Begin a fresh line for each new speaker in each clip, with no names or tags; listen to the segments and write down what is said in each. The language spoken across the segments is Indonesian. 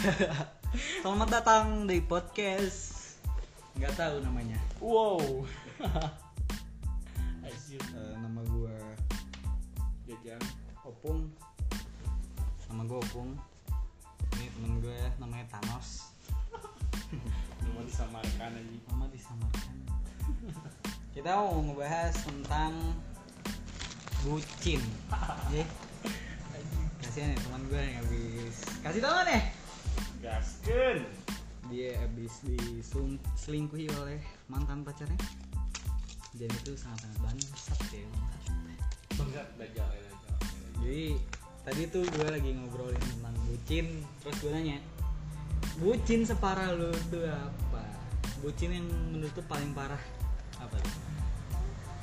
Selamat datang di podcast. Nggak tahu namanya.
Wow. Asyik
Eh, nama gue
jajang.
Opung. Nama gue Opung. Ini temen gue ya, namanya Thanos.
Nama disamarkan aja.
Nama disamarkan. Kita mau ngebahas tentang bucin. Ya. Kasihan ya teman gue yang habis kasih tau nih.
Gaskeun.
Dia habis diselingkuhi oleh mantan pacarnya. Dan itu sangat-sangat bangsat ya. bangsat.
Dajal ya.
Jadi tadi tuh gue lagi ngobrolin tentang bucin, terus gue nanya, bucin separah lu tuh apa? Bucin yang menurut tuh paling parah apa tuh?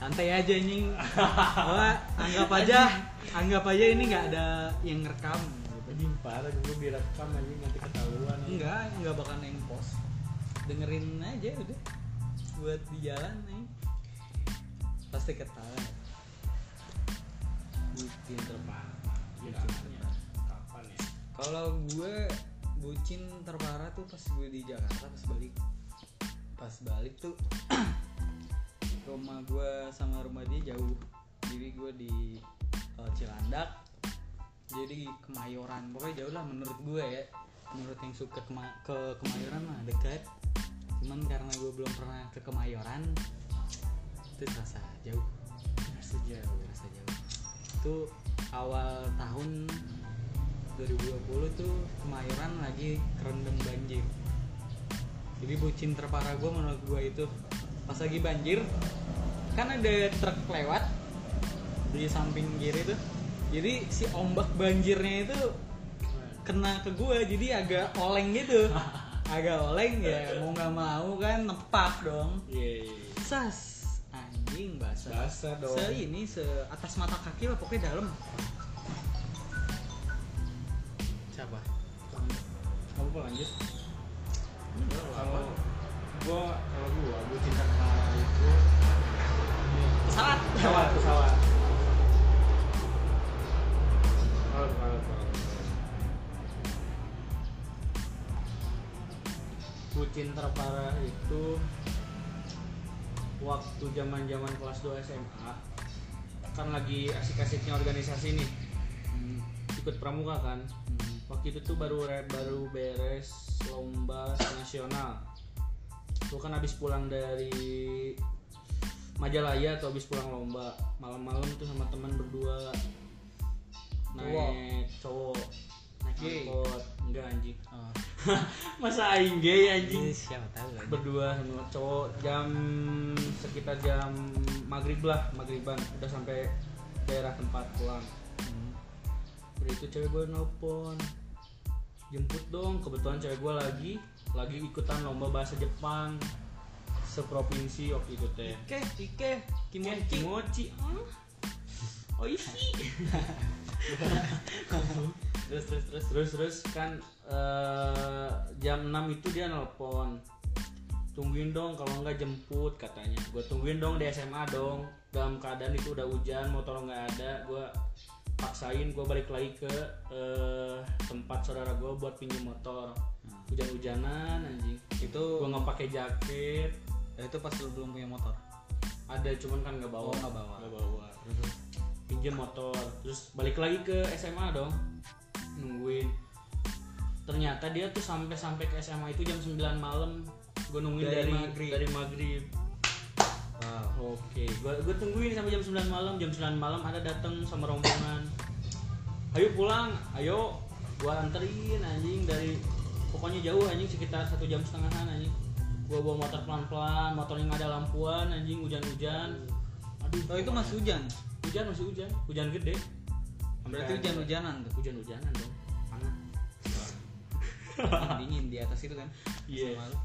Santai aja anjing. Anggap aja, anggap aja ini nggak ada yang ngerekam.
Anjing parah dulu direkam aja nanti ketahuan.
Enggak, enggak bakal neng post. Dengerin aja udah. Buat di jalan nih. Pasti ketawa.
Bucin terparah.
Bucin
Bucin Kapan ya?
Kalau gue bucin terparah tuh pas gue di Jakarta pas balik pas balik tuh rumah gue sama rumah dia jauh jadi gue di Cilandak jadi Kemayoran pokoknya jauh lah menurut gue ya. Menurut yang suka kema- ke Kemayoran mah dekat. Cuman karena gue belum pernah ke Kemayoran itu terasa jauh.
Sejauh.
terasa jauh. Itu awal tahun 2020 tuh Kemayoran lagi kerendam banjir. Jadi bucin terparah gue menurut gue itu. Pas lagi banjir kan ada truk lewat di samping kiri tuh jadi si ombak banjirnya itu kena ke gue jadi agak oleng gitu agak oleng ya mau nggak mau kan nepak dong
Iya. iya.
sas anjing basah
Basah dong.
se ini se atas mata kaki lah pokoknya dalam siapa
Kamu kok lanjut? Kalau gua kalau gua bucin terparah itu
pesawat
pesawat pesawat. Pesawat, Bucin terparah itu waktu zaman zaman kelas 2 SMA kan lagi asik-asiknya organisasi nih.
Hmm,
ikut pramuka kan?
Hmm.
waktu itu tuh baru baru beres lomba nasional. Gue kan habis pulang dari Majalaya atau habis pulang lomba. Malam-malam tuh sama teman berdua naik cowok masa aing gay anjing?
Siapa tahu lagi
berdua sama cowok jam sekitar jam maghrib lah maghriban. Udah sampai daerah tempat pulang.
Hmm.
Udah itu cewek gue nelpon. Jemput dong, kebetulan cewek gue lagi Lagi ikutan lomba bahasa Jepang. Seprovinsi waktu itu teh.
Ike, Ike,
Kimochi.
Kimochi.
Kimochi ah.
Terus terus terus.
Terus terus kan eh, Jam 6 itu dia nelpon. Tungguin dong kalau nggak jemput katanya. Gue tungguin dong di SMA dong. Dalam keadaan itu udah hujan Motor nggak ada Gue paksain gue balik lagi ke eh, tempat saudara gue buat pinjam motor.
Nah,
hujan-hujanan anjing.
Itu
gue nggak pakai jaket.
ya, itu pas lu belum punya motor.
ada cuman kan nggak
Oh,
bawa
nggak bawa.
nggak bawa. Pinjam motor. Terus balik lagi ke SMA dong nungguin ternyata dia tuh sampai sampai ke SMA itu jam 9 malam gue nungguin
Dari
dari
maghrib.
dari maghrib
Wow.
Oke, gua gua tungguin sampai jam 9 malam. Jam 9 malam ada datang sama rombongan. Ayo pulang, ayo. Gua anterin anjing dari pokoknya jauh anjing sekitar satu jam setengahan anjing. Gua bawa motor pelan-pelan, motornya nggak ada lampuan anjing hujan-hujan. Aduh,
Oh itu masih hujan.
hujan masih hujan, hujan gede.
Berarti hujan-hujanan tuh.
Hujan-hujanan dong. Panas.
dingin di atas itu kan.
Iya.
Lu.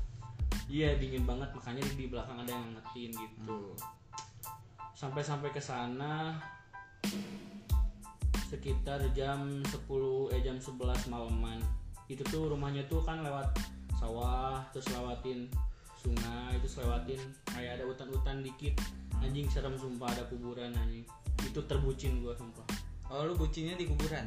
Iya dingin banget makanya di belakang ada yang ngetin gitu. Sampai-sampai ke sana sekitar jam 10 eh jam 11 malaman. Itu tuh rumahnya tuh kan lewat sawah terus lewatin sungai terus lewatin kayak ada hutan-hutan dikit anjing serem sumpah ada kuburan anjing itu terbucin gua sumpah
Oh lu bucinnya di kuburan?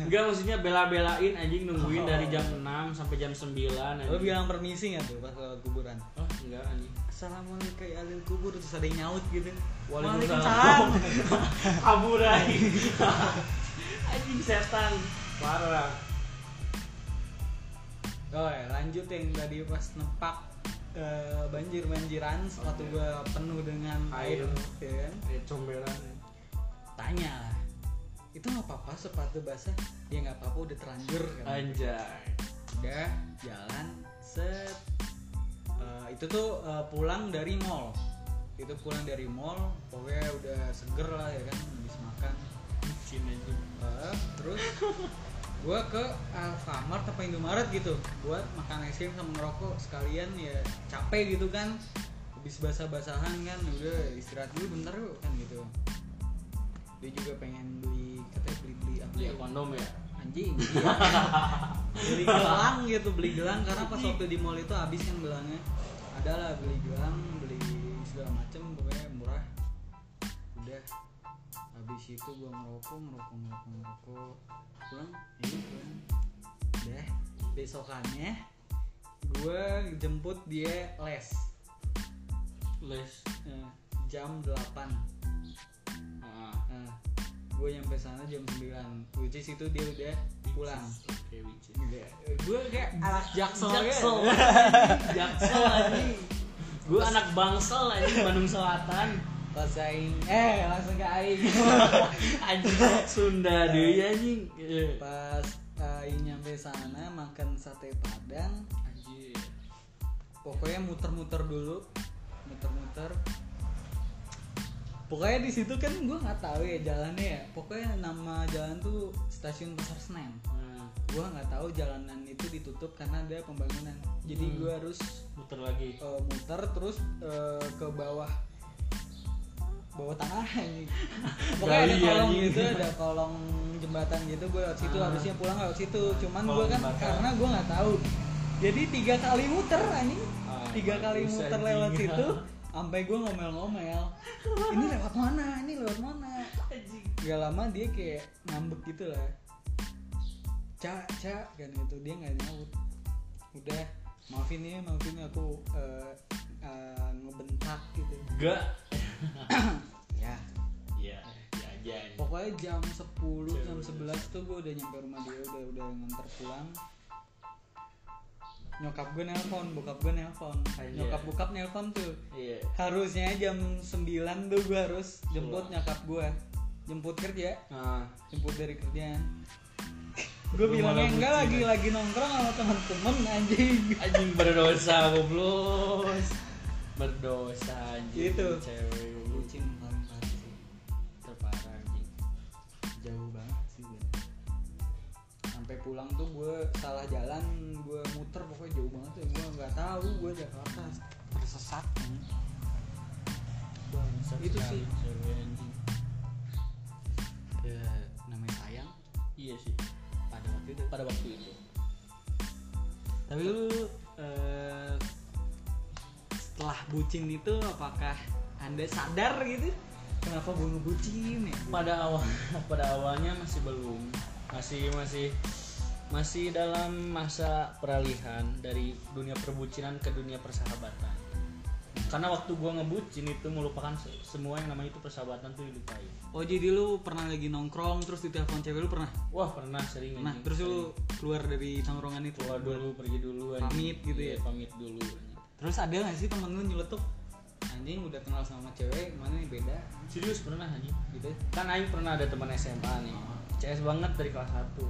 Enggak maksudnya bela-belain anjing nungguin
Oh.
dari jam 6 sampai jam 9
Lu
anjing.
bilang permisi nggak tuh pas lewat kuburan?
Oh, enggak anjing.
Assalamualaikum ya alil kubur terus ada yang nyaut gitu.
Waalaikumsalam. Kabur anjing. anjing setan. Parah.
Oh ya, lanjut yang tadi pas nepak eh, banjir banjiran sepatu gua penuh dengan air,
Air.
ya kan?
Kayak comberan.
Tanya lah, itu nggak apa-apa sepatu basah? Ya nggak apa-apa udah terlanjur kan.
Anjay.
Udah jalan set. Eh, itu tuh eh, pulang dari mall. Itu pulang dari mall, pokoknya udah seger lah ya kan, habis makan.
Bucin anjing.
Eh, terus gue ke Alfamart apa Indomaret gitu buat makan es krim sama ngerokok sekalian ya capek gitu kan habis basah-basahan kan udah istirahat dulu bentar yuk kan gitu dia juga pengen beli katanya beli beli apa
Beli
ya?
kondom ya.
anjing iya. beli gelang gitu beli gelang. Karena pas waktu di mall itu habis kan gelangnya. Ada lah beli gelang beli segala macem pokoknya murah. Udah. Habis itu gua ngerokok ngerokok ngerokok ngerokok. Pulang ini pulang. Udah. Besokannya gua jemput dia les.
Les.
eh, jam 8
Ah.
nah, gue nyampe sana jam 9 which is itu dia udah pulang
Oke, which is.
gue kayak anak jaksel
Jaksel. Jaksel anjing. Gue anak Bangsel anjing Bandung Selatan.
pas aing eh langsung ke aing
Anjing Sunda deui anjing. Iya.
pas aing nyampe sana makan sate padang
Anjir.
pokoknya muter-muter dulu muter-muter pokoknya di situ kan gue nggak tahu ya jalannya ya pokoknya nama jalan tuh stasiun pasar senen
Nah,
gue nggak tahu jalanan itu ditutup karena ada pembangunan jadi
Hmm.
gue harus
muter lagi.
eh, muter terus eh, ke bawah bawah tanah ini pokoknya ada
Gali,
kolong
anjing.
gitu ada kolong jembatan gitu gue lewat situ
Ah.
harusnya pulang lewat situ cuman gue kan
jembatan.
karena gue nggak tahu jadi tiga kali muter anjing
Ah,
tiga kali muter lewat situ sampai gue ngomel-ngomel ini lewat mana ini lewat mana
Anjing.
gak lama dia kayak ngambek gitu lah cak cak kan gitu dia nggak nyaut udah maafin ya maafin aku eh, eh, ngebentak gitu
Enggak.
ya
Iya, ya aja. anjing.
pokoknya jam 10 jam 11 tuh gue udah nyampe rumah dia udah udah nganter pulang nyokap gue nelpon bokap gue nelpon
Anjay.
nyokap bokap nelpon tuh
Iya.
harusnya jam 9 tuh gue harus jemput
Pulang.
nyokap gue jemput kerja
Nah,
jemput dari kerjaan gue bilangnya enggak lagi
ya?
lagi nongkrong sama temen-temen anjing
anjing berdosa goblok. Berdosa anjing.
Gitu.
Cewek
bucin parah sih
terparah anjing.
jauh banget sih gue sampai pulang tuh gue salah jalan gue muter pokoknya jauh banget ya gue nggak tahu gue Jakarta tersesat.
Bangsat
Itu sih. ya namanya sayang
Iya sih.
pada waktu itu
Pada waktu itu.
tapi lu eh, setelah bucin itu apakah anda sadar gitu kenapa gue ngebucin ya
pada awal pada awalnya masih belum masih masih masih dalam masa peralihan dari dunia perbucinan ke dunia persahabatan. Karena waktu gua ngebucin itu melupakan se- semua yang namanya itu persahabatan tuh dilupain
oh jadi lu pernah lagi nongkrong terus ditelepon cewek lu pernah?
Wah pernah sering
nah terus
sering.
lu keluar dari tongkrongan itu?
Keluar dulu pergi dulu.
Pamit gitu
Iya,
ya?
pamit dulu anjing.
terus ada gak sih temen lu nyeletuk? Anjing udah kenal sama cewek mana nih beda?
Serius pernah anjing?
Gitu
kan Aing pernah ada teman SMA nih. CS banget dari kelas 1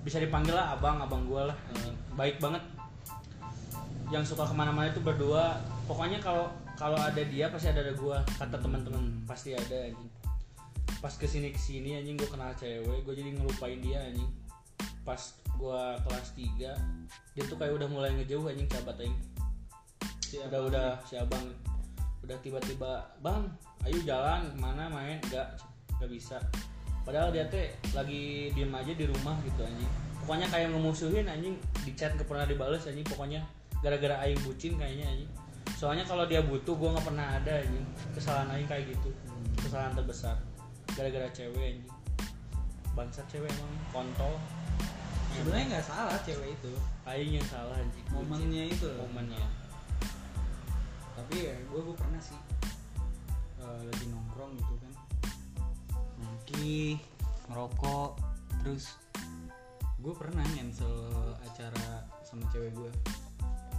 bisa dipanggil lah abang abang gua lah. Anjing. baik banget. Yang suka ke mana-mana itu berdua. Pokoknya kalau kalau ada dia pasti ada ada gua kata teman-teman pasti ada anjing. Pas ke sini ke sini anjing gua kenal cewek gua jadi ngelupain dia anjing. Pas gua kelas 3 dia tuh kayak udah mulai ngejauh anjing sahabat aing udah udah si abang. Udah tiba-tiba bang ayo jalan ke mana main? Enggak nggak bisa padahal dia teh lagi diem aja di rumah gitu anjing. Pokoknya kayak ngemusuhin anjing di chat gak pernah dibales anjing. Pokoknya gara-gara aing bucin kayaknya anjing. Soalnya kalau dia butuh gua nggak pernah ada anjing. Kesalahan aing kayak gitu. Kesalahan terbesar. Gara-gara cewek anjing. Bangsat cewek emang kontol.
Sebenarnya nggak salah cewek itu.
Aing yang salah anjing.
Momennya itu.
Momennya.
Tapi ya gue gue pernah sih ngerokok terus gue pernah cancel acara sama cewek gue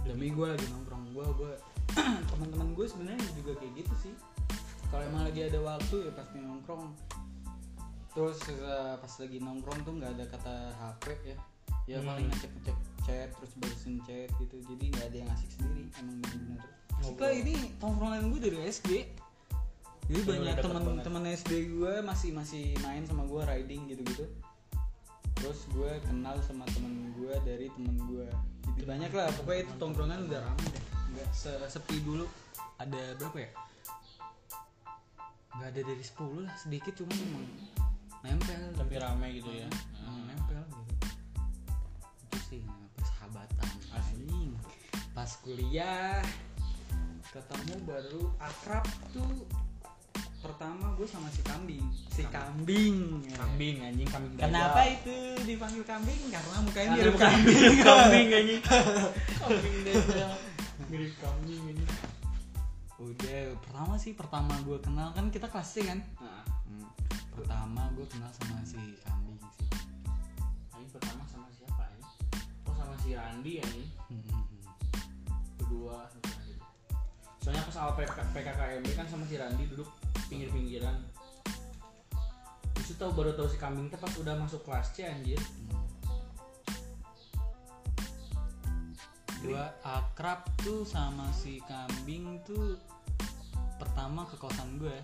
demi gue lagi nongkrong. Gue gue teman-teman gue sebenarnya juga kayak gitu sih. Kalau emang lagi ada waktu ya pasti nongkrong. Terus eh, pas lagi nongkrong tuh nggak ada kata HP ya. Ya
Hmm.
paling ngecek ngecek chat terus balesin chat gitu. Jadi nggak ada yang asik sendiri. Emang bener-bener.
Ngobrol.
ini tongkrongan gue dari SD jadi banyak
deket
teman
banget.
teman SD gue masih masih main sama gue riding gitu gitu terus gue kenal sama temen gue dari temen gue jadi banyak lah pokoknya itu tongkrongan udah rame deh. Nggak se- sepi dulu. Ada berapa ya? Nggak ada dari 10 lah sedikit cuman emang nempel.
Tapi rame gitu ya.
Emang nempel gitu. Itu sih persahabatan.
Asli.
pas kuliah ketemu baru akrab tuh pertama gue sama si kambing. Si kambing, ya.
kambing anjing kambing
kenapa itu dipanggil kambing? Karena mukanya mirip
bukan
kambing.
kambing anjing. Kambing dajal mirip kambing anjing.
Udah pertama sih pertama gue kenal. Kan kita kelas C kan?
Nah
Hmm, pertama gue kenal sama si kambing sih.
Anjing pertama sama siapa anjing? Oh sama si Randi anjing.
Hmm, hmm,
berdua gitu. soalnya pas awal PK, PKKMB kan sama si Randi duduk pinggir-pinggiran. Itu tahu baru tahu si kambing teh pas udah masuk kelas C anjir.
Gue akrab tuh sama si kambing tuh pertama ke kosan gue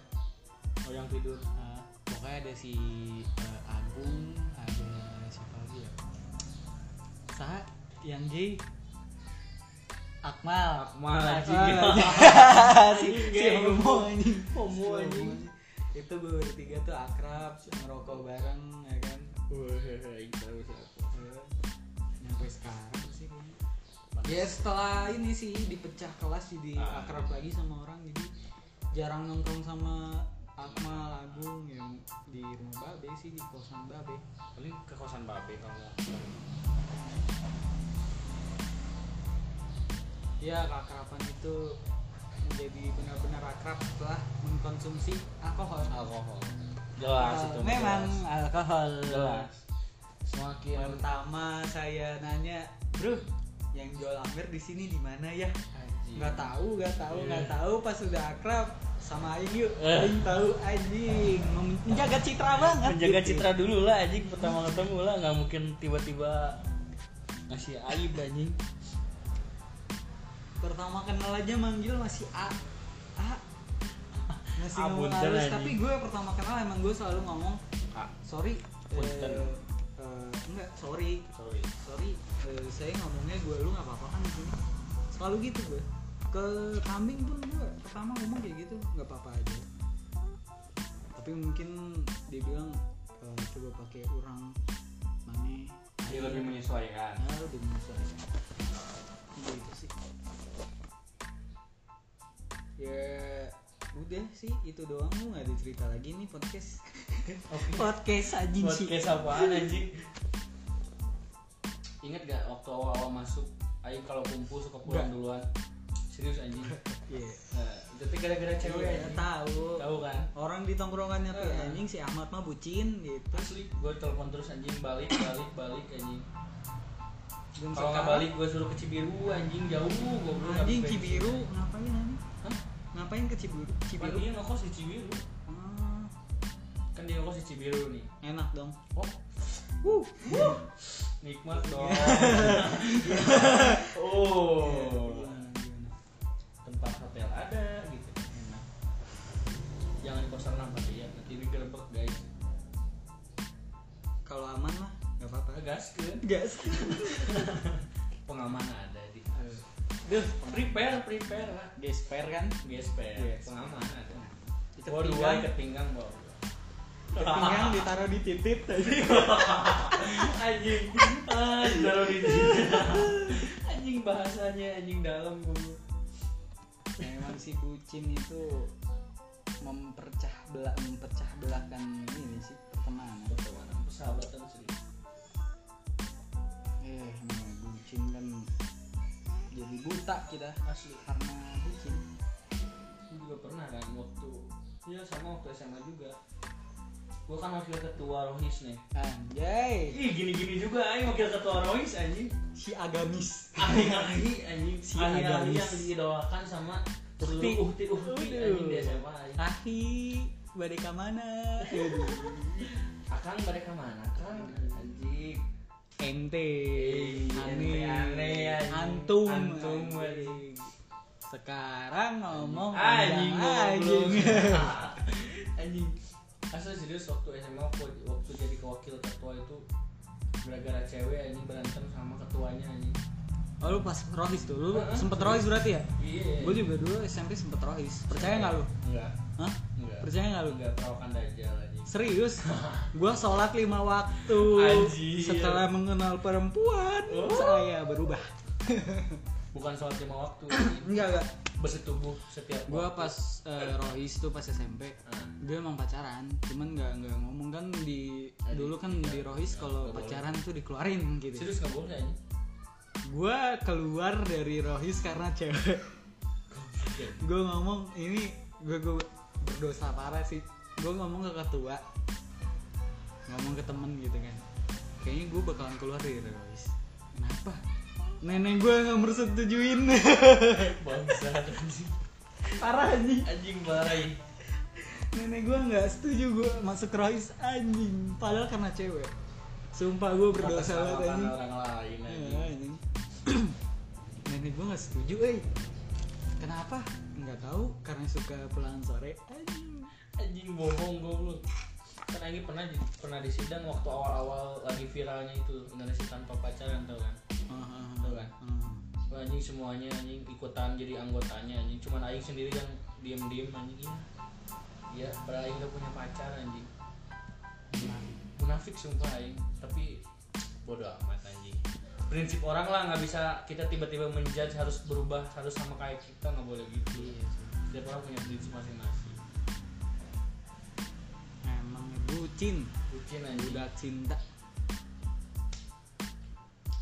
oh yang tidur.
Nah, pokoknya ada si eh, Agung ada siapa lagi ya? Sa yang J Akmal.
Akmal, anjing.
si, si homo. Anjing.
Homo, anjing.
itu bertiga tuh akrab ngerokok bareng ya kan?
Wah, tahu siapa.
Nyampe sekarang sih ya setelah ini sih dipecah kelas jadi
Ah.
akrab lagi sama orang jadi jarang nongkrong sama Akmal Agung yang di rumah Babe sih di kosan Babe.
Paling ke kosan babe kamu
ya keakraban itu menjadi benar-benar akrab setelah mengkonsumsi alkohol.
Alkohol. Jelas
Eh,
itu
memang
jelas.
alkohol.
Jelas. Semakin
pertama saya nanya bro yang jual amer di sini di mana ya? Nggak tahu nggak tahu nggak tahu. Pas sudah akrab sama Aing yuk.
Eh.
Aing tahu anjing. Menjaga citra banget
menjaga
gitu.
citra dulu lah anjing. Pertama ketemu lah nggak mungkin tiba-tiba ngasih aib anjing
pertama kenal aja manggil masih A. A. Masih ngomong halus tapi gue pertama kenal emang gue selalu ngomong
ah
sorry
Punten.
eh, eh, enggak sorry.
Sorry.
Sorry eh, saya ngomongnya gue lu nggak apa-apa kan di sini? Selalu gitu gue. Ke kambing pun gue pertama ngomong kayak gitu nggak apa-apa aja. Tapi mungkin dia bilang eh, coba pakai orang mana
dia lebih menyesuaikan.
Ya lebih menyesuaikan. Gitu sih ya udah sih itu doang. Lu nggak ada cerita lagi nih podcast.
Oke.
podcast anjing sih
podcast apaan anjing? Ingat gak waktu awal-awal masuk Aing kalau kumpul suka pulang
Nggak.
duluan. Serius anjing.
Iya.
nah, tapi gara-gara cewek
Iya,
anjing.
tahu.
Tahu kan?
Orang di tongkrongannya tuh
Eh.
anjing si Ahmad mah bucin gitu.
Asli gue telepon terus anjing balik balik balik anjing.
Dan
kalau nggak
sekarang,
balik gue suruh ke Cibiru anjing jauh gue belum
anjing Cibiru ngapain anjing? Ngapain ke Cibiru
Cibiru? Dia ngekos di Cibiru.
Ah,
kan dia ngekos di Cibiru nih.
Enak dong.
Oh.
Uh,
nikmat dong. Oh
kan
Gesper,
Yes.
pengaman ada.
Ikat
Bawa dua ikat pinggang bawa.
pinggang ditaruh di titik tadi
anjing, ah, ditaruh di sini. anjing bahasanya anjing dalam gue.
Nah, emang si bucin itu mempercah belah mempercah belahkan ini sih pertemanan
pertemanan persahabatan serius
eh bucin kan jadi buta kita
asli
karena bucin
juga pernah kan waktu ya sama waktu SMA juga. Gua kan wakil ketua rohis nih.
Anjay.
Ih gini-gini juga aing wakil ketua rohis anjing.
Si agamis.
Ahli-ahli anjing.
Si
ahli-ahli
agamis.
yang didoakan sama
Uhti.
seluruh uhti uhti anjing di SMA
ahi badai mana?
Akang pada ke mana kang? Anjing.
Ente.
Anjing.
antum
Antum,
anjing. Sekarang ngomong
anjing
anjing.
Anjing. Asal serius waktu SMA waktu, waktu jadi wakil ketua itu gara-gara cewek anjing berantem sama ketuanya anjing.
Oh lu pas rohis tuh? Lu
Heeh.
sempet rohis berarti ya?
Iya.
Gue juga dulu SMP sempet rohis. Percaya nggak lu?
Enggak.
Hah?
enggak.
Percaya nggak lu?
Enggak perawakan dajjal anjing.
Serius? Gue sholat lima waktu
Anjir.
setelah mengenal perempuan.
Oh.
saya berubah
bukan soal lima waktu.
Enggak enggak.
Bersetubuh setiap
gue
waktu.
pas eh, rohis tuh pas SMP
Ah.
gue emang pacaran cuman nggak nggak ngomong. Kan di
Ah, di-
dulu kan di rohis
iya,
kalau
nggak boleh.
pacaran tuh dikeluarin gitu.
Serius nggak boleh anjing?
Gue keluar dari rohis karena cewek. Gue ngomong ini gue gue berdosa parah sih. Gue ngomong ke ketua. Ngomong ke temen gitu kan. Kayaknya gue bakalan keluar dari rohis. Kenapa nenek gue nggak mersetujuin
bangsa anjing.
Parah anjing.
Anjing barai.
Nenek gue nggak setuju gue masuk rohis anjing. Padahal karena cewek. Sumpah gue berdosa banget anjing.
orang lain
Iya,
anjing.
anjing. nenek gue nggak setuju eh. Kenapa? Nggak tahu karena suka pulang sore anjing.
Anjing bohong goblok kan Agi pernah di- pernah di sidang waktu awal-awal lagi viralnya itu Indonesia tanpa pacaran tau kan?
Ah,
kan.
ah.
Wah, anjing semuanya anjing ikutan jadi anggotanya anjing. Cuman Aing sendiri yang diem-diem anjing. Iya iya padahal Aing gak punya pacar anjing. Munafik. Sumpah Aing. Tapi bodoh amat anjing. Prinsip orang lah nggak bisa kita tiba-tiba menjudge harus berubah harus sama kayak kita nggak boleh gitu.
Iya
setiap orang punya prinsip masing-masing
emang bucin
bucin anjing.
Budak cinta.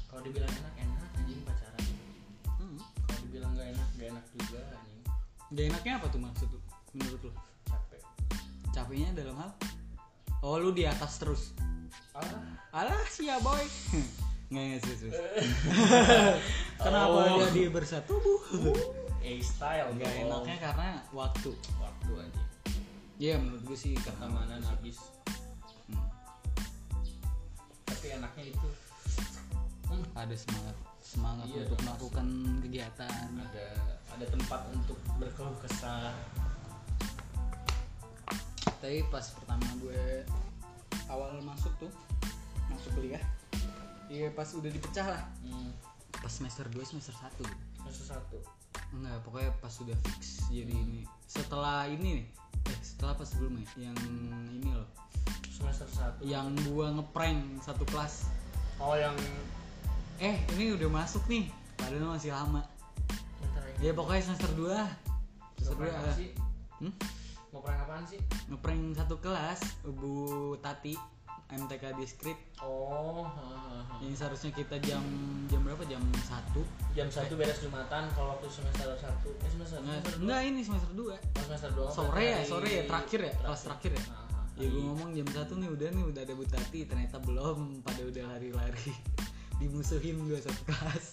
Kalau dibilang enak enak anjing pacaran.
Hmm.
kalau dibilang gak enak gak enak juga anjing.
Gak enaknya apa tuh maksud lu menurut lu?
Capek.
Capeknya dalam hal? Oh lu di atas terus.
Ah
alah sia boy. Nggak nggak serius kenapa
Oh.
jadi bersetubuh?
A style
nggak
dong.
enaknya karena waktu.
Waktu anjing
Iya menurut gue sih karena
pertemanan habis.
Hmm.
tapi enaknya itu hmm,
ada semangat semangat
Iya,
untuk melakukan kegiatan.
Ada ada tempat untuk berkeluh kesah.
Tapi pas pertama gue awal masuk tuh masuk kuliah iya pas udah dipecah lah.
Hmm,
pas semester 2 semester 1
semester satu.
Enggak pokoknya pas udah fix jadi ini. Setelah ini nih setelah pas sebelumnya? Yang ini loh.
Semester satu.
Yang gua ngeprank satu kelas.
Oh yang
eh ini udah masuk nih. Padahal masih lama.
Bentar
ya. Pokoknya semester 2
mau
semester 2
prank apa sih?
Hmm?
mau prank apaan sih?
Ngeprank satu kelas Bu Tati MTK Diskrit
oh ha, ha, ha.
yang seharusnya kita jam jam berapa? Jam 1
jam satu beres jumatan kalau waktu semester satu. Eh semester
enggak,
semester
enggak ini semester 2
Oh, semester dua.
Sore
berarti
ya,
hari-
sore ya, terakhir ya, kelas terakhir. ya?
Ah, ah,
ya gue ngomong jam 1 nih udah nih udah ada Bu Tati ternyata belum pada udah lari-lari. Dimusuhin gue satu kelas.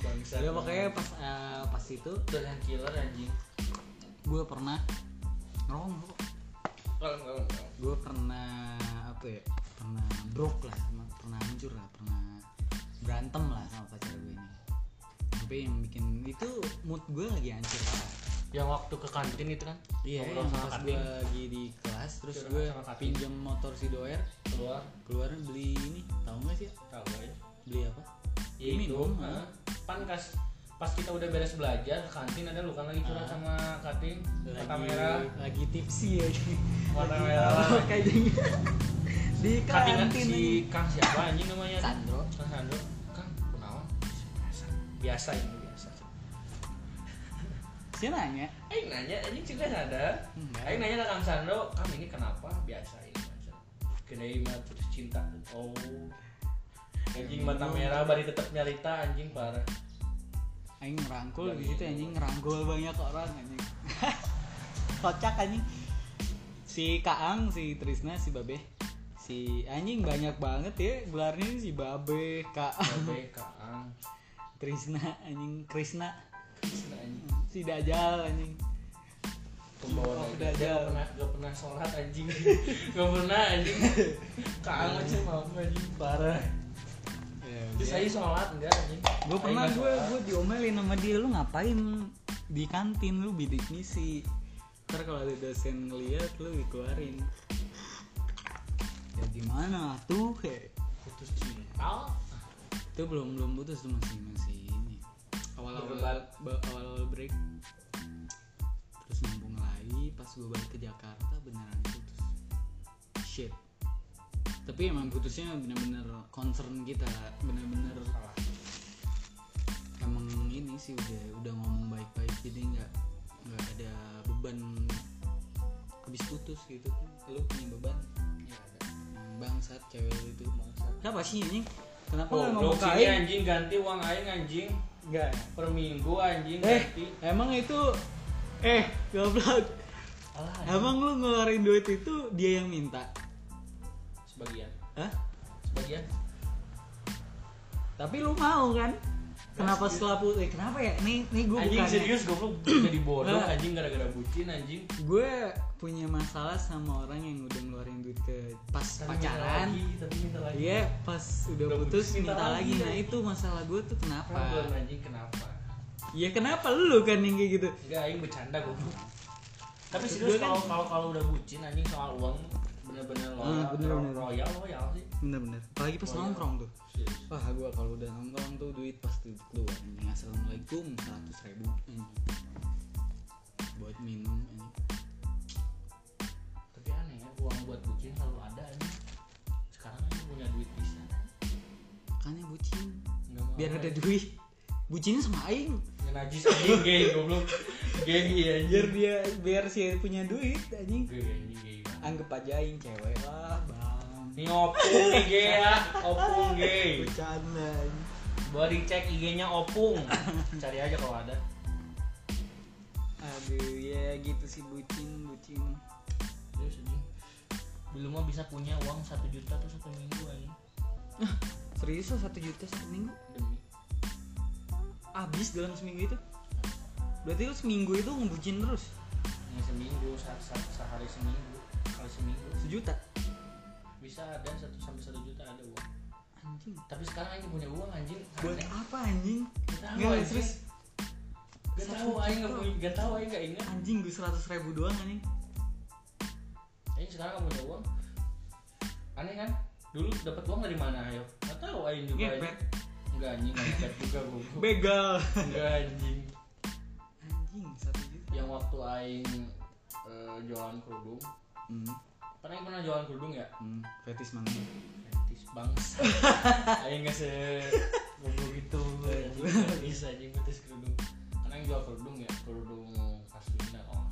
Bangsat,
ya pokoknya pas eh, pas itu
Udah yang killer anjing.
Gue pernah ngerokok gue pernah apa ya pernah broke lah pernah hancur lah pernah berantem lah sama pacar gue ini. Sampai yang bikin itu mood gue lagi hancur parah
yang waktu ke kantin itu kan?
Iya yang
sama
pas gue lagi di kelas terus gue
sama kantin.
pinjam motor si doer.
Keluar.
Keluar beli ini tahu nggak sih?
Tahu ya
beli apa?
Ya
Minum,
itu
ah.
ha. pan kas pas kita udah beres belajar ke kantin ada lu kan lagi curhat
Ah.
sama kantin mata
lagi
merah
lagi tipsi ya Lagi
merah
kayaknya di
kantin kan si Kang siapa anjing namanya
Sandro
Kang Sandro Kang kunaon biasa biasa ini biasa
Dia nanya,
Aing nanya anjing juga.
Enggak.
Aing nanya ke Kang Sando, "Kang ini kenapa?" Biasa ini. Kedai mah putus cinta. Oh. Anjing mata merah bari tetap nyarita anjing parah.
Aing ngerangkul di situ anjing ngerangkul banyak orang anjing. Kocak anjing. Si Kaang, si Trisna, si Babe. Si anjing banyak banget ya gelarnya si Babe, Kaang,
Babe Kaang.
Trisna, anjing Krisna,
Krisna, anjing.
si Dajal anjing.
Pembawa
Oh,
dajjal. Gak pernah gak pernah sholat anjing. gak pernah anjing. Kaang macam apa anjing parah.
Ya,
Terus saya sholat enggak anjing.
gue pernah gue gue diomelin sama dia lu ngapain di kantin? Lu bidik misi ntar kalau ada dosen ngeliat lu dikeluarin. Ya gimana tuh kayak
putus cinta.
itu belum belum putus tuh masih masih ini. Awal awal awal awal break. Terus nyambung lagi pas gue balik ke Jakarta beneran putus. Shit tapi emang putusnya bener-bener concern kita bener-bener
Salah.
emang ini sih udah udah ngomong baik-baik jadi nggak nggak ada beban habis putus gitu. Kan lu punya beban?
Iya ada.
Bangsat cewek lu itu
Bangsat.
kenapa sih ini kenapa
Oh,
mau
sini
kain
anjing. Ganti uang aing anjing.
Enggak
per minggu anjing
eh
ganti.
emang itu eh goblok.
Alah,
emang lu ngeluarin duit itu dia yang minta
sebagian.
Hah?
Sebagian.
tapi lu mau kan kenapa setelah putus eh, kenapa ya nih nih gue
anjing
bukan
serius goblok jadi bodoh anjing gara-gara bucin anjing.
gue punya masalah sama orang yang udah ngeluarin duit ke pas
Tapi
pacaran. Iya, pas udah
Udah
putus
putus, minta
minta, lagi. Nah,
ya.
itu masalah gue tuh kenapa?
Problem anjing kenapa?
Ya kenapa lu kan yang kayak gitu?
Enggak aing bercanda goblok. Tapi serius
gue kan-
kalau kalau kalau udah bucin anjing soal uang bener-bener loyal,
Ah, bener-bener.
royal loyal sih.
Bener-bener. Apalagi pas
iya.
nongkrong tuh.
Serius.
Wah, gue kalau udah nongkrong tuh duit pasti keluar. Anjing assalamualaikum seratus ribu. Anjing. Buat minum. Anjing.
Tapi aneh ya, uang buat bucin selalu ada anjing. Sekarang anjing punya duit bisa.
Makanya bucin. Biar ada
ya.
duit. Bucinnya sama Aing.
Ngenajis anjing gay goblok. Gay
Biar
anjing.
dia biar si punya duit anjing.
Anjing.
Anggap aja Aing cewek lah, Bang.
Ini opung gay ya, opung gay.
Bercanda.
Gua dicek IG-nya opung. Cari aja kalau ada.
Aduh, ya gitu sih bucin, bucin.
Dulu mah bisa punya uang satu juta tuh satu minggu anjing.
Serius lo satu juta satu minggu?
Demi.
Abis dalam seminggu itu? Berarti lu seminggu itu ngebucin terus?
Ini seminggu, se- se- sehari seminggu, kali seminggu.
Sejuta?
Bisa ada satu sampai satu juta ada uang.
Anjing
Tapi sekarang aing punya uang anjing.
Buat
Aneh.
apa anjing? Nggak,
anjing.
serius.
Gak aing
juta.
gak punya, gak tahu aing gak ingat.
Anjing gue seratus ribu doang anjing
Aing sekarang gak punya uang. Aneh kan? Dulu dapat uang dari mana ayo? Gak tahu aing juga.
Ngepet
anjing. Enggak anjing, gak ngepet juga gue.
Begal
Enggak anjing.
Anjing satu juta
Yang waktu aing eh, jualan kerudung.
Hmm.
Aing pernah jualan kerudung ya?
hmm. Fetis mana?
Fetis bangsa. aing gak se goblok gitu. Anjing gak bisa anjing fetis kerudung. Kan aing jual kerudung ya, kerudung nggak salah.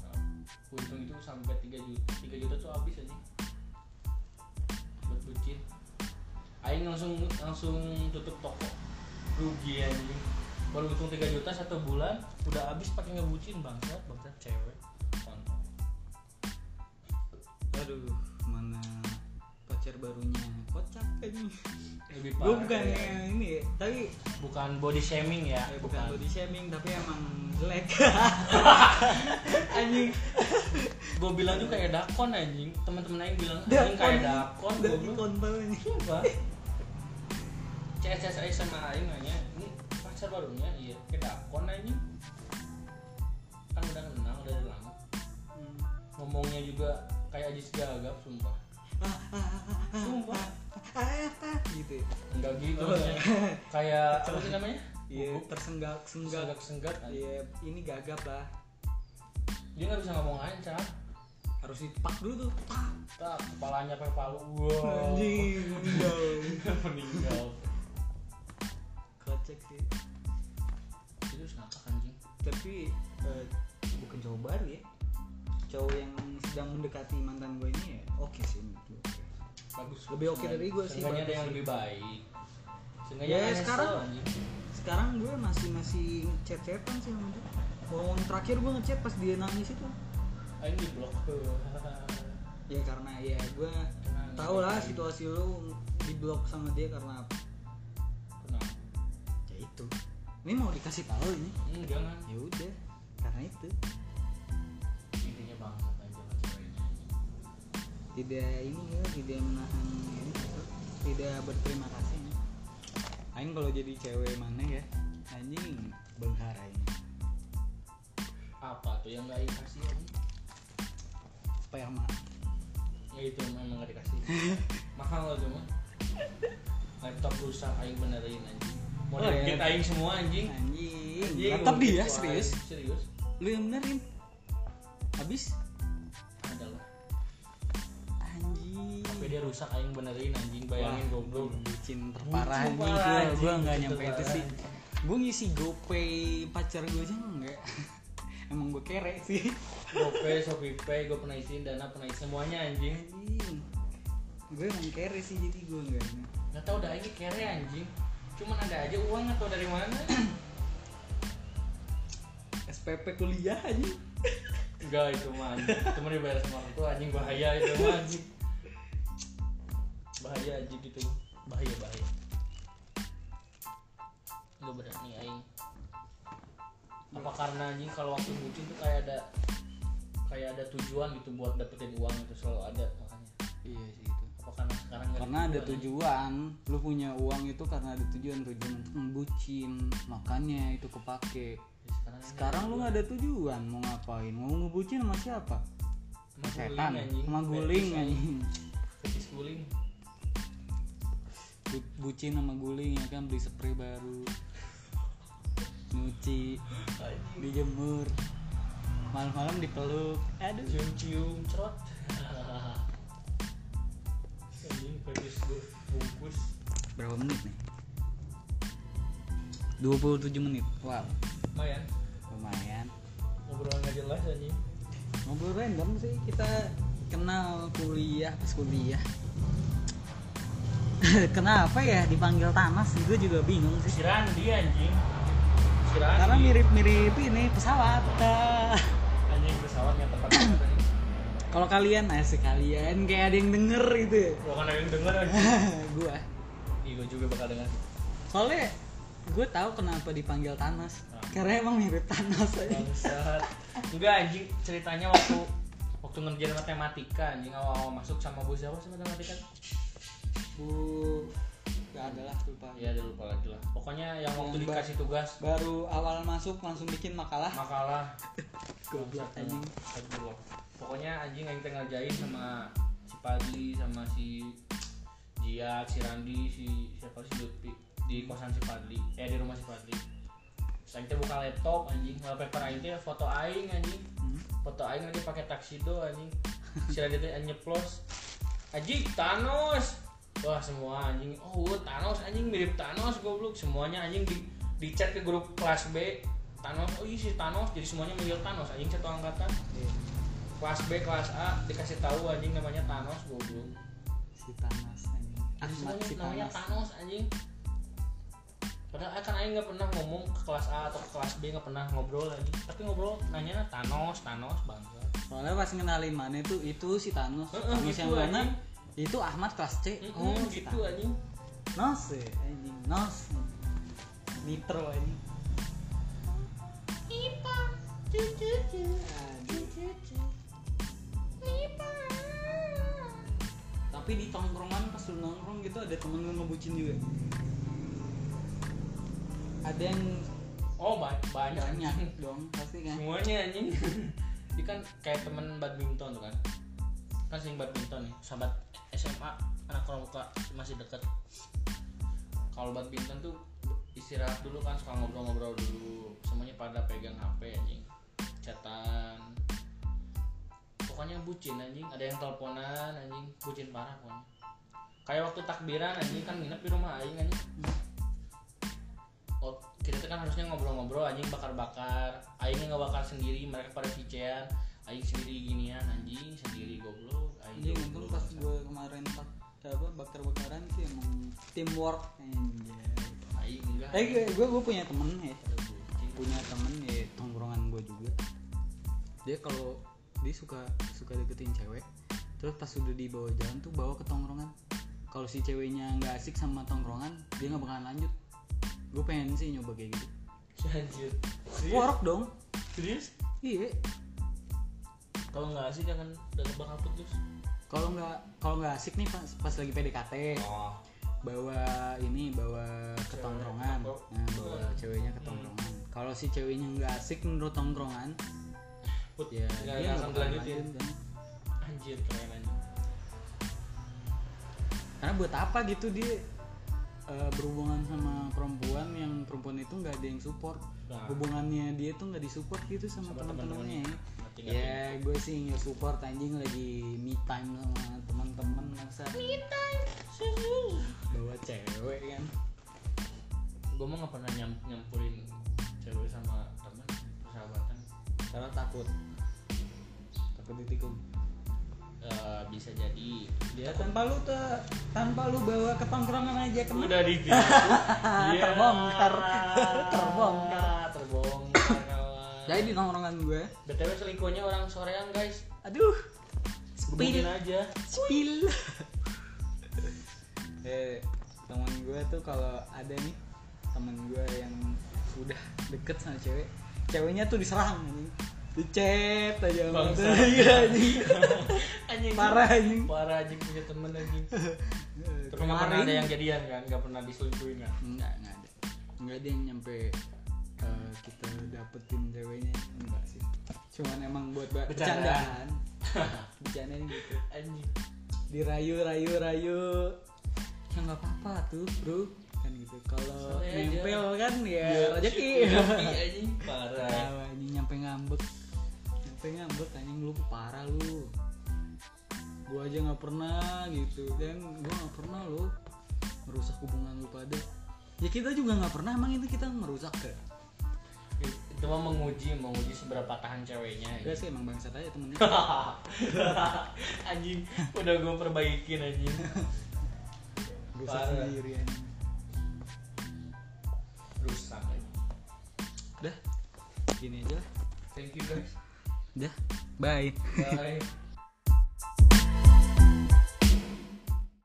Untung itu sampai 3 juta, 3 juta tuh habis anjing. Buat bucin. Aing langsung langsung tutup toko. Rugi anjing. Baru untung 3 juta satu bulan udah habis pakai ngebucin bangsat, bangsat cewek.
Aduh mana pacar barunya? Kocak anjing
Lebih
Gue
parah.
bukan
ya.
yang ini ya Tapi
bukan body shaming ya,
eh, bukan body shaming tapi emang jelek. Anjing.
Gue bilang juga kayak dakon anjing. Teman-teman aing bilang
Dakon.
anjing kayak dakon. gue
kontol anjing.
Coba CS aing sama aing nanya ini pacar barunya? Iya. Kayak dakon anjing. Kan udah kenal udah lama.
Hmm.
ngomongnya juga kayak Ajis Gagap sumpah sumpah
gitu ya
enggak gitu
Oh.
maksudnya. kayak apa sih namanya
Iya, tersenggak senggak.
senggak senggak
Iya, ini gagap lah.
dia nggak bisa ngomong lancar
Harus ditepak dulu tuh. Tak.
tak kepalanya pakai palu wow
Anjing, meninggal.
meninggal
Kocek sih.
itu ngakak anjing
Tapi eh, bukan baru ya cowok yang sedang mendekati mantan gue ini ya oke sih menurut gue.
Bagus.
Lebih oke dari gua sih,
Seenggaknya ada
bagus
yang lebih baik. Seenggaknya
Ya, sekarang- sekarang gue masih masih chat chatan sih sama dia. Walaupun terakhir gue ngechat pas dia nangis itu.
Aing di blok
ya karena ya gue tau lah situasi lu di blok sama dia karena apa.
Kenapa?
ya itu. Ini mau dikasih tahu ini.
Hmm, jangan.
Ya udah karena itu tidak ini ya tidak menahan ini tidak berterima kasih ya. Aing kalau jadi cewek mana ya? Anjing benghara ini
apa tuh yang nggak dikasih anjing?
sperma
ya itu memang nggak dikasih. Mahal lah cuma laptop rusak aing benerin anjing. Mau
Oh,
dikit
iya.
aing semua anjing.
Anjing
Anjing,
laptop dia serius.
serius.
Lu yang benerin. Habis
rusak aing benerin anjing bayangin
Wah,
goblok.
bucin terparah anjing. gua gua nggak
bucin
nyampe itu sih. Gua ngisi gopay pacar gue aja enggak. Emang gue kere sih.
GoPay, ShopeePay, gue pernah isiin dana, pernah isiin semuanya anjing.
Anjing. Gue emang kere sih jadi gue enggak
Nggak. Tau dah ini kere anjing. Cuman ada aja uang atau dari mana?
SPP kuliah anjing.
Enggak itu mah anjing. Cuma dibayar sama orang tua anjing. Bahaya itu mah anjing Bahaya anjing gitu. Bahaya bahaya. Lu berani aing. Apa karena anjing kalau waktu bucin tuh kayak ada Kayak ada tujuan gitu buat dapetin uang itu selalu ada makanya.
Iya sih itu
Apa karena sekarang
karena ada tujuan. Lu punya uang itu karena ada tujuan tujuan untuk membucin. Makanya itu kepake.
Ya, sekarang,
sekarang lu nggak ada tujuan. Mau ngapain? Mau ngebucin sama siapa?
Sama
setan. sama guling anjing.
Fetish guling
bucin sama guling ya kan? Beli spray baru. Nyuci. Dijemur. Malam-malam dipeluk. Aduh.
Cium-cium cerot. Anjing bungkus.
Berapa menit nih? 27 menit. Wow.
Lumayan.
Lumayan.
Ngobrol nggak jelas anjing.
Ngobrol random sih. Kita kenal kuliah pas kuliah kenapa ya dipanggil Thanos? Gue juga bingung sih.
Kirain dia anjing. Kirain
karena mirip-mirip ini pesawat.
Anjing pesawat yang tepat
kalau kalian asik kalian kayak ada yang denger gitu ya?
Gua kan ada yang denger anjing.
Gue
gua juga bakal denger.
Soalnya gue tahu kenapa dipanggil Thanos.
Nah.
karena emang mirip Thanos aja
enggak anjing. Ceritanya waktu waktu ngerjain matematika anjing. Awal-awal masuk sama bu siapa sih matematika
bu gak ada lah lupa.
Ya udah lupa lagi lah. Pokoknya yang waktu
Yang
dikasih tugas.
baru awal masuk langsung bikin makalah.
Makalah.
Goblok, anjing.
Astagfirullah. pokoknya anjing yang kita ngerjain sama si Padli sama si Jiat si Randi si siapa si Lutfi di kosan si Padli. Eh di rumah si Padli. Terus kita buka laptop anjing. Wallpaper aing teh foto aing anjing.
Hmm.
foto aing lagi pakai taksido anjing. Si Randi teh nyeplos. Anjing Thanos wah semua anjing. Oh Thanos anjing mirip Thanos goblok. Semuanya anjing di di chat ke grup kelas B. Thanos oh iya si Thanos. Jadi semuanya manggil Thanos anjing satu angkatan. Kelas B kelas A dikasih tahu anjing namanya Thanos goblok.
Si Thanos anjing. Ahmad
semuanya
si
namanya
Thanos.
Thanos anjing. Padahal kan Aing nggak pernah ngomong ke kelas A atau ke kelas B nggak pernah ngobrol anjing tapi ngobrol nanya Thanos Thanos bangsa
soalnya pas ngenalin mana itu itu si Thanos.
Heeh,
Thanos
gitu,
yang mana. Itu Ahmad kelas C.
Oh
si
gitu
Thanos.
anjing.
Nos ya anjing. Nos Nitro anjing. Aduh. tapi di tongkrongan pas lu nongkrong gitu ada temen lu ngebucin juga? Ada yang
oh ba banyak.
Banyak dong pasti kan?
Semuanya anjing. Dia kan kayak temen badminton tuh kan? Kan sering badminton nih sahabat SMA anak pramuka masih deket. Kalau badminton tuh istirahat dulu kan suka ngobrol-ngobrol dulu. Semuanya pada pegang HP anjing. Chatan pokoknya bucin anjing. Ada yang teleponan anjing. Bucin parah pokoknya. Kayak waktu takbiran anjing kan nginep di rumah aing anjing. Oh kita tuh kan harusnya ngobrol-ngobrol anjing bakar-bakar. Aingnya nggak bakar sendiri mereka pada vicean aing sendiri ginian anjing sendiri goblok
Anjing untung pas gue kemarin tak apa bakar-bakaran sih emang teamwork
aing enggak.
Eh gue gue, gue punya temen ya. Punya temen. Ya tongkrongan gue juga. Dia kalau dia suka suka deketin cewek terus pas udah dibawa jalan tuh bawa ke tongkrongan. Kalau si ceweknya nggak asik sama tongkrongan dia nggak bakalan lanjut. Gue pengen sih nyoba kayak gitu.
Serius?
work dong.
Serius?
Iya
kalau nggak asik jangan udah bakal putus
kalau nggak kalau nggak asik nih pas pas lagi PDKT
oh.
Bawa ini bawa ke
Cewek.
tongkrongan.
Oh.
nah bawa ceweknya ke tongkrongan. Kalau si ceweknya nggak asik menurut tongkrongan
put
ya
nggak
dia
nggak
nggak
akan
bakalan
dilanjutin
lanjut kan.
anjir keren
karena buat apa gitu dia eh, berhubungan sama perempuan yang perempuan itu nggak ada yang support.
Nah.
hubungannya dia tuh nggak disupport gitu sama,
Sama
teman-temannya. Ya gue sih nggak support anjing lagi me time sama teman-teman masa? Me time bawa cewek kan?
Gue mah nggak pernah nyam nyampurin cewek sama teman persahabatan.
Karena takut. Takut ditikung.
Eh, bisa jadi.
Ya tanpa lu tuh tanpa lu bawa ke tongkrongan aja ke mana
udah di
Terbongkar. Terbongkar.
terbongkar. kawan
jadi di tongkrongan gue.
Btw selingkuhnya orang soreang guys.
Aduh.
Gebukin aja.
Spill. Eh teman gue tuh kalau ada nih teman gue yang udah deket sama cewek ceweknya tuh diserang anjing. Dicet aja
Bangsa.
Iya, anjing.
Anjing.
Parah, anjing.
parah anjing punya temen anjing. Tapi nggak pernah ada yang jadian kan? Nggak pernah diselingkuhin kan?
Enggak enggak ada. Enggak ada yang nyampe eh, kita dapetin ceweknya enggak sih. Cuman emang buat ba-
Bercandaan.
bercandaan gitu.
Anjing.
Dirayu rayu rayu. Ya nggak apa-apa tuh bro. Kan gitu. Kalau nempel kan ya
Iya,
rezeki.
rezeki, anjing. Parah.
Anjing nyampe ngambek. Nyampe ngambek anjing lu parah lu. Gua aja nggak pernah gitu dan gua nggak pernah lo merusak hubungan lu pada. Ya kita juga nggak pernah emang itu kita merusak ke
itu mah menguji menguji seberapa tahan ceweknya.
Enggak sih emang bangsat aja temennya.
Anjing udah gue perbaikin anjing.
Rusak sendiri anjing.
Rusak anjing.
Udah gini aja lah.
Thank you guys.
Udah bye.
Bye